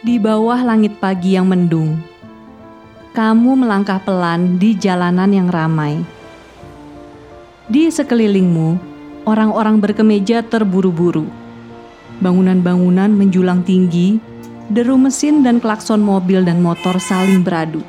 Di bawah langit pagi yang mendung, kamu melangkah pelan di jalanan yang ramai. Di sekelilingmu, orang-orang berkemeja terburu-buru. Bangunan-bangunan menjulang tinggi, deru mesin dan klakson mobil dan motor saling beradu.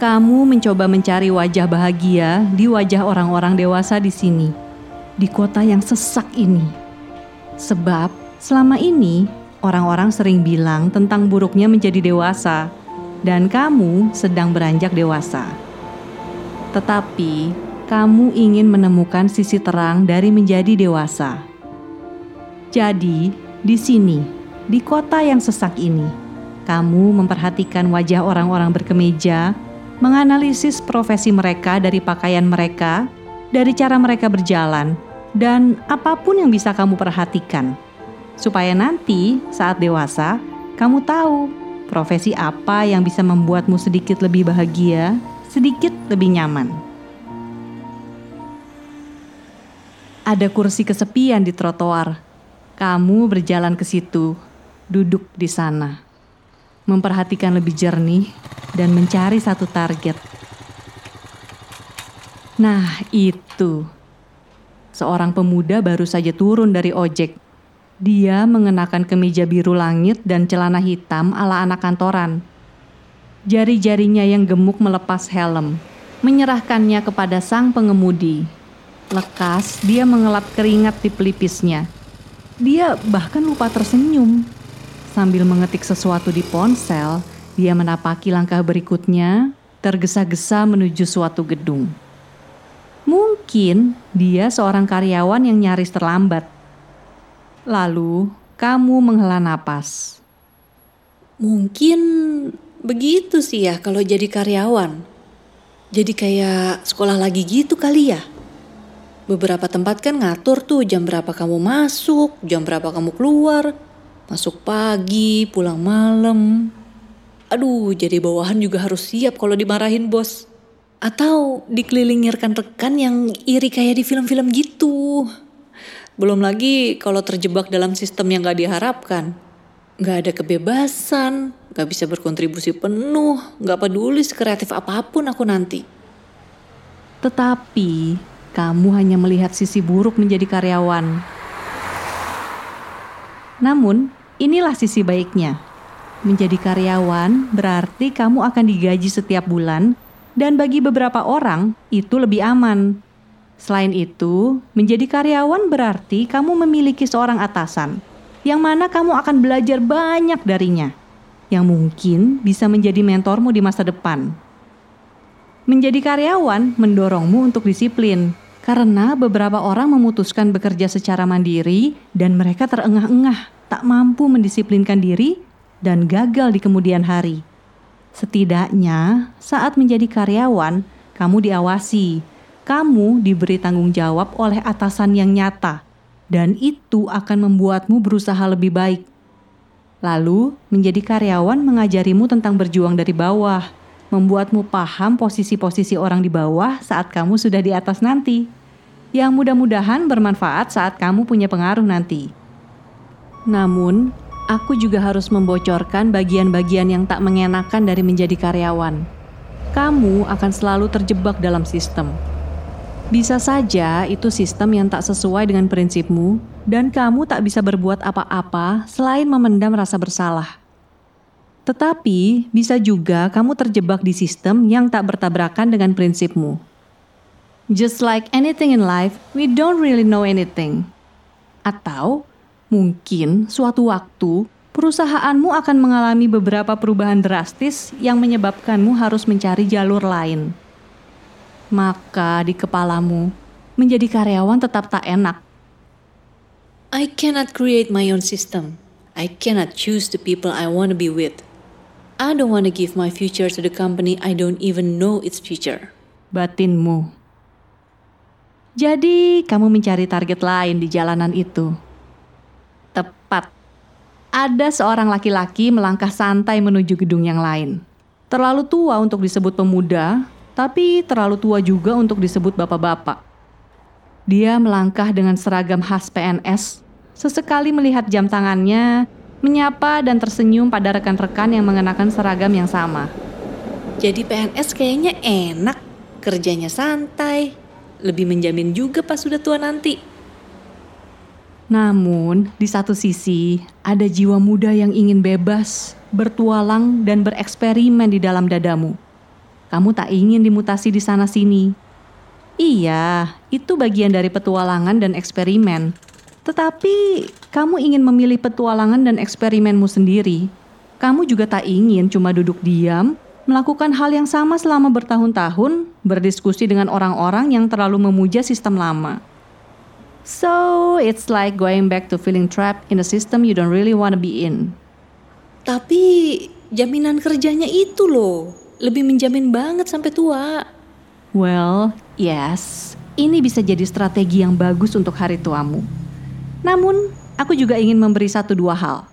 Kamu mencoba mencari wajah bahagia di wajah orang-orang dewasa di sini, di kota yang sesak ini. Sebab selama ini Orang-orang sering bilang tentang buruknya menjadi dewasa, dan kamu sedang beranjak dewasa. Tetapi kamu ingin menemukan sisi terang dari menjadi dewasa. Jadi, di sini, di kota yang sesak ini, kamu memperhatikan wajah orang-orang berkemeja, menganalisis profesi mereka dari pakaian mereka, dari cara mereka berjalan, dan apa pun yang bisa kamu perhatikan supaya nanti saat dewasa kamu tahu profesi apa yang bisa membuatmu sedikit lebih bahagia, sedikit lebih nyaman. Ada kursi kesepian di trotoar. Kamu berjalan ke situ, duduk di sana, memperhatikan lebih jernih dan mencari satu target. Nah, itu seorang pemuda baru saja turun dari ojek dia mengenakan kemeja biru langit dan celana hitam ala anak kantoran. Jari-jarinya yang gemuk melepas helm, menyerahkannya kepada sang pengemudi. Lekas, dia mengelap keringat di pelipisnya. Dia bahkan lupa tersenyum. Sambil mengetik sesuatu di ponsel, dia menapaki langkah berikutnya, tergesa-gesa menuju suatu gedung. Mungkin dia seorang karyawan yang nyaris terlambat Lalu kamu menghela napas. Mungkin begitu sih ya kalau jadi karyawan. Jadi kayak sekolah lagi gitu kali ya. Beberapa tempat kan ngatur tuh jam berapa kamu masuk, jam berapa kamu keluar. Masuk pagi, pulang malam. Aduh, jadi bawahan juga harus siap kalau dimarahin bos. Atau dikelilingirkan rekan yang iri kayak di film-film gitu. Belum lagi kalau terjebak dalam sistem yang gak diharapkan. Gak ada kebebasan, gak bisa berkontribusi penuh, gak peduli sekreatif apa pun aku nanti. Tetapi kamu hanya melihat sisi buruk menjadi karyawan. Namun, inilah sisi baiknya. Menjadi karyawan berarti kamu akan digaji setiap bulan, dan bagi beberapa orang itu lebih aman Selain itu, menjadi karyawan berarti kamu memiliki seorang atasan, yang mana kamu akan belajar banyak darinya, yang mungkin bisa menjadi mentormu di masa depan. Menjadi karyawan mendorongmu untuk disiplin, karena beberapa orang memutuskan bekerja secara mandiri dan mereka terengah-engah, tak mampu mendisiplinkan diri, dan gagal di kemudian hari. Setidaknya, saat menjadi karyawan, kamu diawasi kamu diberi tanggung jawab oleh atasan yang nyata, dan itu akan membuatmu berusaha lebih baik. Lalu, menjadi karyawan mengajarimu tentang berjuang dari bawah, membuatmu paham posisi-posisi orang di bawah saat kamu sudah di atas nanti, yang mudah-mudahan bermanfaat saat kamu punya pengaruh nanti. Namun, aku juga harus membocorkan bagian-bagian yang tak mengenakan dari menjadi karyawan. Kamu akan selalu terjebak dalam sistem bisa saja itu sistem yang tak sesuai dengan prinsipmu, dan kamu tak bisa berbuat apa-apa selain memendam rasa bersalah. Tetapi bisa juga kamu terjebak di sistem yang tak bertabrakan dengan prinsipmu. Just like anything in life, we don't really know anything. Atau mungkin suatu waktu perusahaanmu akan mengalami beberapa perubahan drastis yang menyebabkanmu harus mencari jalur lain maka di kepalamu menjadi karyawan tetap tak enak. I cannot create my own system. I cannot choose the people I want to be with. I don't want to give my future to the company I don't even know its future. Batinmu. Jadi, kamu mencari target lain di jalanan itu. Tepat. Ada seorang laki-laki melangkah santai menuju gedung yang lain. Terlalu tua untuk disebut pemuda, tapi terlalu tua juga untuk disebut bapak-bapak. Dia melangkah dengan seragam khas PNS, sesekali melihat jam tangannya menyapa dan tersenyum pada rekan-rekan yang mengenakan seragam yang sama. Jadi PNS kayaknya enak, kerjanya santai, lebih menjamin juga pas sudah tua nanti. Namun, di satu sisi, ada jiwa muda yang ingin bebas, bertualang, dan bereksperimen di dalam dadamu. Kamu tak ingin dimutasi di sana-sini. Iya, itu bagian dari petualangan dan eksperimen. Tetapi, kamu ingin memilih petualangan dan eksperimenmu sendiri. Kamu juga tak ingin cuma duduk diam, melakukan hal yang sama selama bertahun-tahun, berdiskusi dengan orang-orang yang terlalu memuja sistem lama. So, it's like going back to feeling trapped in a system you don't really want to be in. Tapi jaminan kerjanya itu loh, lebih menjamin banget sampai tua. Well, yes, ini bisa jadi strategi yang bagus untuk hari tuamu. Namun, aku juga ingin memberi satu dua hal.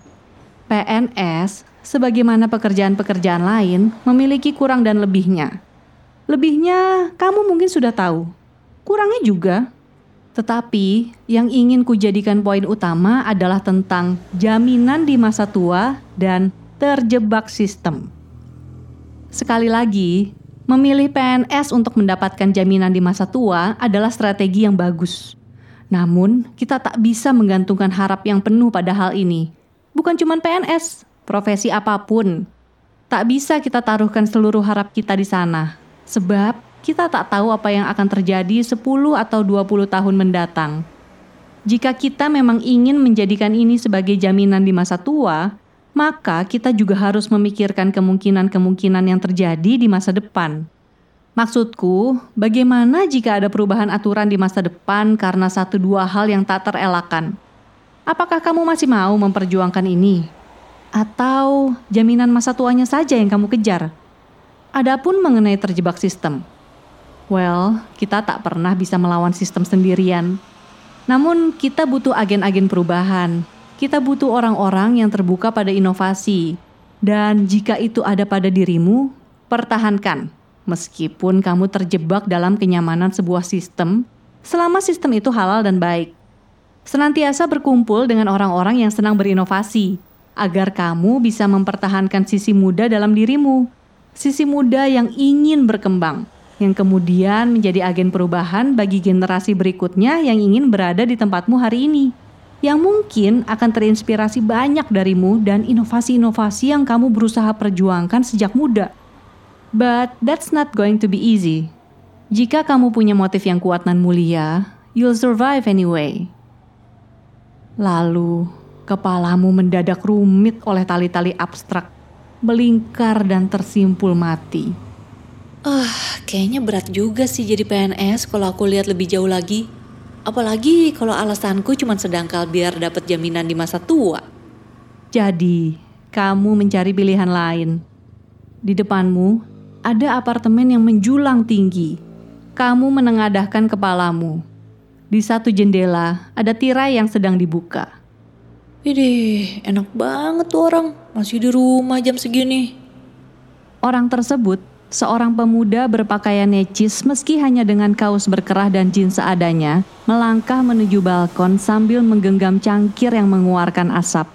PNS, sebagaimana pekerjaan-pekerjaan lain, memiliki kurang dan lebihnya. Lebihnya, kamu mungkin sudah tahu. Kurangnya juga. Tetapi, yang ingin kujadikan poin utama adalah tentang jaminan di masa tua dan terjebak sistem. Sekali lagi, memilih PNS untuk mendapatkan jaminan di masa tua adalah strategi yang bagus. Namun, kita tak bisa menggantungkan harap yang penuh pada hal ini. Bukan cuma PNS, profesi apa pun. Tak bisa kita taruhkan seluruh harap kita di sana. Sebab kita tak tahu apa yang akan terjadi 10 atau 20 tahun mendatang. Jika kita memang ingin menjadikan ini sebagai jaminan di masa tua, maka kita juga harus memikirkan kemungkinan-kemungkinan yang terjadi di masa depan. Maksudku, bagaimana jika ada perubahan aturan di masa depan karena satu dua hal yang tak terelakkan? Apakah kamu masih mau memperjuangkan ini? Atau jaminan masa tuanya saja yang kamu kejar? Adapun mengenai terjebak sistem, well, kita tak pernah bisa melawan sistem sendirian. Namun, kita butuh agen-agen perubahan. Kita butuh orang-orang yang terbuka pada inovasi. Dan jika itu ada pada dirimu, pertahankan meskipun kamu terjebak dalam kenyamanan sebuah sistem, selama sistem itu halal dan baik. Senantiasa berkumpul dengan orang-orang yang senang berinovasi, agar kamu bisa mempertahankan sisi muda dalam dirimu, sisi muda yang ingin berkembang, yang kemudian menjadi agen perubahan bagi generasi berikutnya yang ingin berada di tempatmu hari ini, yang mungkin akan terinspirasi banyak darimu dan inovasi-inovasi yang kamu berusaha perjuangkan sejak muda. But that's not going to be easy. Jika kamu punya motif yang kuat dan mulia, you'll survive anyway. Lalu, kepalamu mendadak rumit oleh tali-tali abstrak, melingkar dan tersimpul mati. Ah, uh, kayaknya berat juga sih jadi PNS kalau aku lihat lebih jauh lagi. Apalagi kalau alasanku cuma sedangkal biar dapat jaminan di masa tua. Jadi, kamu mencari pilihan lain. Di depanmu ada apartemen yang menjulang tinggi. Kamu menengadahkan kepalamu. Di satu jendela ada tirai yang sedang dibuka. Idih, enak banget tuh orang. Masih di rumah jam segini. Orang tersebut seorang pemuda berpakaian necis meski hanya dengan kaos berkerah dan jeans seadanya, melangkah menuju balkon sambil menggenggam cangkir yang mengeluarkan asap.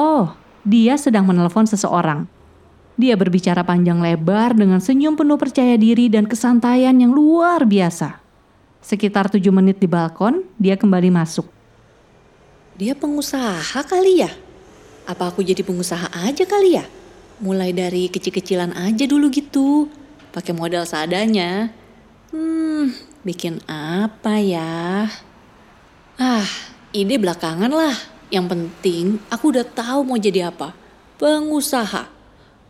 Oh, dia sedang menelpon seseorang. Dia berbicara panjang lebar dengan senyum penuh percaya diri dan kesantaian yang luar biasa. Sekitar tujuh menit di balkon, dia kembali masuk. Dia pengusaha kali ya? Apa aku jadi pengusaha aja kali ya? Mulai dari kecil-kecilan aja dulu gitu. Pakai modal seadanya. Hmm, bikin apa ya? Ah, ide belakangan lah. Yang penting aku udah tahu mau jadi apa. Pengusaha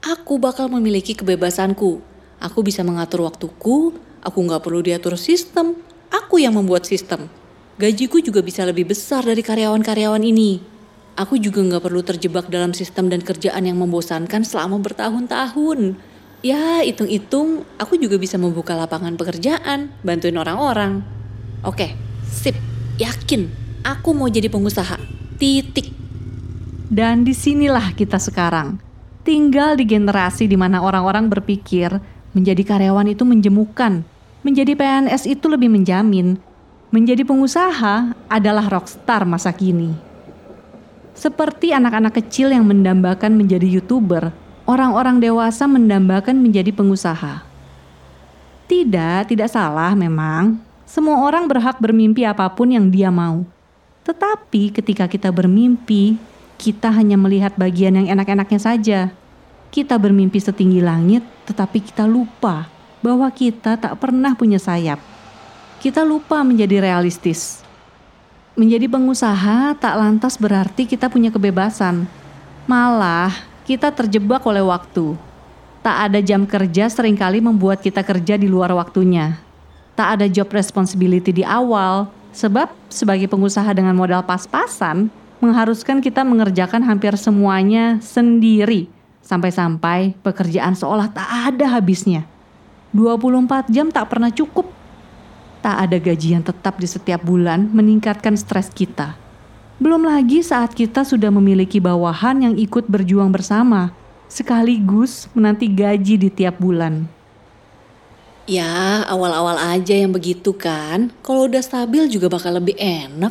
aku bakal memiliki kebebasanku. Aku bisa mengatur waktuku, aku nggak perlu diatur sistem, aku yang membuat sistem. Gajiku juga bisa lebih besar dari karyawan-karyawan ini. Aku juga nggak perlu terjebak dalam sistem dan kerjaan yang membosankan selama bertahun-tahun. Ya, hitung-hitung, aku juga bisa membuka lapangan pekerjaan, bantuin orang-orang. Oke, sip, yakin, aku mau jadi pengusaha. Titik. Dan di sinilah kita sekarang tinggal di generasi di mana orang-orang berpikir menjadi karyawan itu menjemukan, menjadi PNS itu lebih menjamin, menjadi pengusaha adalah rockstar masa kini. Seperti anak-anak kecil yang mendambakan menjadi YouTuber, orang-orang dewasa mendambakan menjadi pengusaha. Tidak, tidak salah memang. Semua orang berhak bermimpi apa pun yang dia mau. Tetapi ketika kita bermimpi, kita hanya melihat bagian yang enak-enaknya saja. Kita bermimpi setinggi langit, tetapi kita lupa bahwa kita tak pernah punya sayap. Kita lupa menjadi realistis. Menjadi pengusaha tak lantas berarti kita punya kebebasan. Malah, kita terjebak oleh waktu. Tak ada jam kerja sering kali membuat kita kerja di luar waktunya. Tak ada job responsibility di awal, sebab sebagai pengusaha dengan modal pas-pasan, mengharuskan kita mengerjakan hampir semuanya sendiri. Sampai-sampai pekerjaan seolah tak ada habisnya. 24 jam tak pernah cukup tak ada gaji yang tetap di setiap bulan meningkatkan stres kita. Belum lagi saat kita sudah memiliki bawahan yang ikut berjuang bersama, sekaligus menanti gaji di tiap bulan. Ya, awal-awal aja yang begitu kan. Kalau udah stabil juga bakal lebih enak.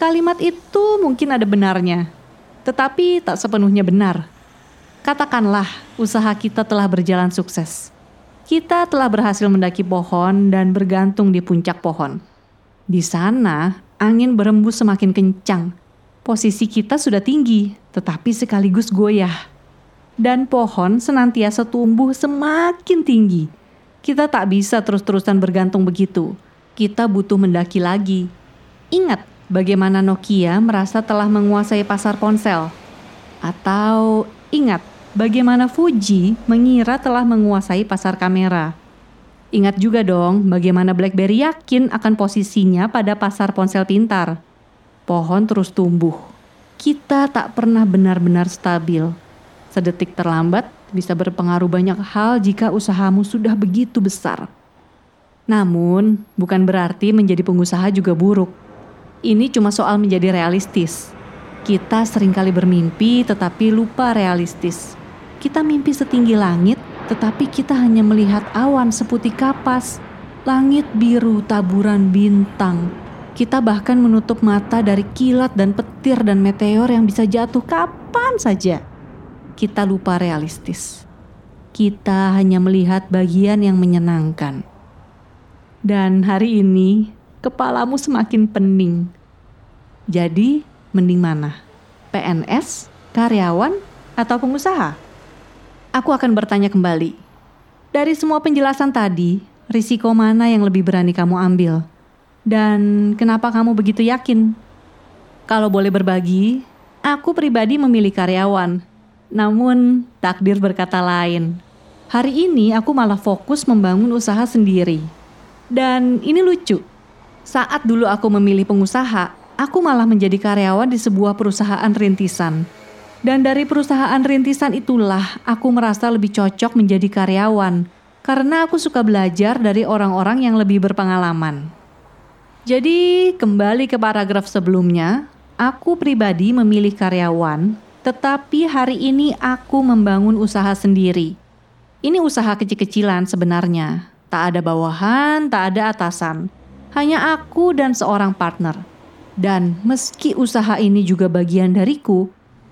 Kalimat itu mungkin ada benarnya, tetapi tak sepenuhnya benar. Katakanlah usaha kita telah berjalan sukses kita telah berhasil mendaki pohon dan bergantung di puncak pohon. Di sana, angin berembus semakin kencang. Posisi kita sudah tinggi, tetapi sekaligus goyah. Dan pohon senantiasa tumbuh semakin tinggi. Kita tak bisa terus-terusan bergantung begitu. Kita butuh mendaki lagi. Ingat bagaimana Nokia merasa telah menguasai pasar ponsel. Atau ingat bagaimana Fuji mengira telah menguasai pasar kamera. Ingat juga dong bagaimana BlackBerry yakin akan posisinya pada pasar ponsel pintar. Pohon terus tumbuh. Kita tak pernah benar-benar stabil. Sedetik terlambat bisa berpengaruh banyak hal jika usahamu sudah begitu besar. Namun, bukan berarti menjadi pengusaha juga buruk. Ini cuma soal menjadi realistis. Kita sering kali bermimpi tetapi lupa realistis. Kita mimpi setinggi langit, tetapi kita hanya melihat awan seputih kapas, langit biru taburan bintang. Kita bahkan menutup mata dari kilat dan petir dan meteor yang bisa jatuh kapan saja. Kita lupa realistis. Kita hanya melihat bagian yang menyenangkan. Dan hari ini, kepalamu semakin pening. Jadi, mending mana? PNS, karyawan, atau pengusaha? Aku akan bertanya kembali. Dari semua penjelasan tadi, risiko mana yang lebih berani kamu ambil? Dan kenapa kamu begitu yakin? Kalau boleh berbagi, aku pribadi memilih karyawan. Namun, takdir berkata lain. Hari ini aku malah fokus membangun usaha sendiri. Dan ini lucu. Saat dulu aku memilih pengusaha, aku malah menjadi karyawan di sebuah perusahaan rintisan dan dari perusahaan rintisan itulah aku merasa lebih cocok menjadi karyawan karena aku suka belajar dari orang-orang yang lebih berpengalaman. Jadi, kembali ke paragraf sebelumnya, aku pribadi memilih karyawan, tetapi hari ini aku membangun usaha sendiri. Ini usaha kecil-kecilan sebenarnya. Tak ada bawahan, tak ada atasan. Hanya aku dan seorang partner. Dan meski usaha ini juga bagian dariku,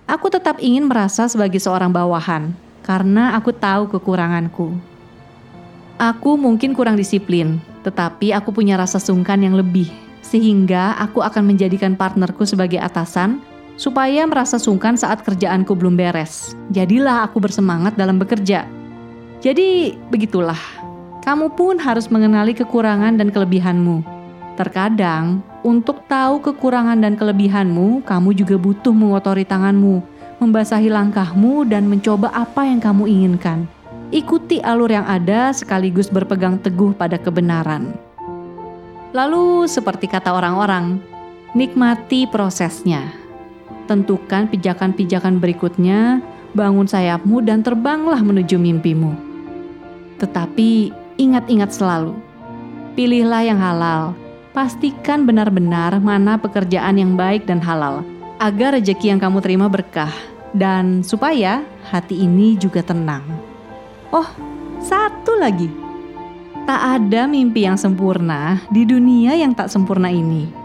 Aku tetap ingin merasa sebagai seorang bawahan karena aku tahu kekuranganku. Aku mungkin kurang disiplin, tetapi aku punya rasa sungkan yang lebih, sehingga aku akan menjadikan partnerku sebagai atasan supaya merasa sungkan saat kerjaanku belum beres. Jadilah aku bersemangat dalam bekerja. Jadi, begitulah. Kamu pun harus mengenali kekurangan dan kelebihanmu. Terkadang, untuk tahu kekurangan dan kelebihanmu, kamu juga butuh mengotori tanganmu, membasahi langkahmu, dan mencoba apa yang kamu inginkan. Ikuti alur yang ada sekaligus berpegang teguh pada kebenaran. Lalu, seperti kata orang-orang, nikmati prosesnya. Tentukan pijakan-pijakan berikutnya, bangun sayapmu dan terbanglah menuju mimpimu. Tetapi ingat-ingat selalu, pilihlah yang halal, pastikan benar-benar mana pekerjaan yang baik dan halal, agar rejeki yang kamu terima berkah, dan supaya hati ini juga tenang. Oh, satu lagi. Tak ada mimpi yang sempurna di dunia yang tak sempurna ini.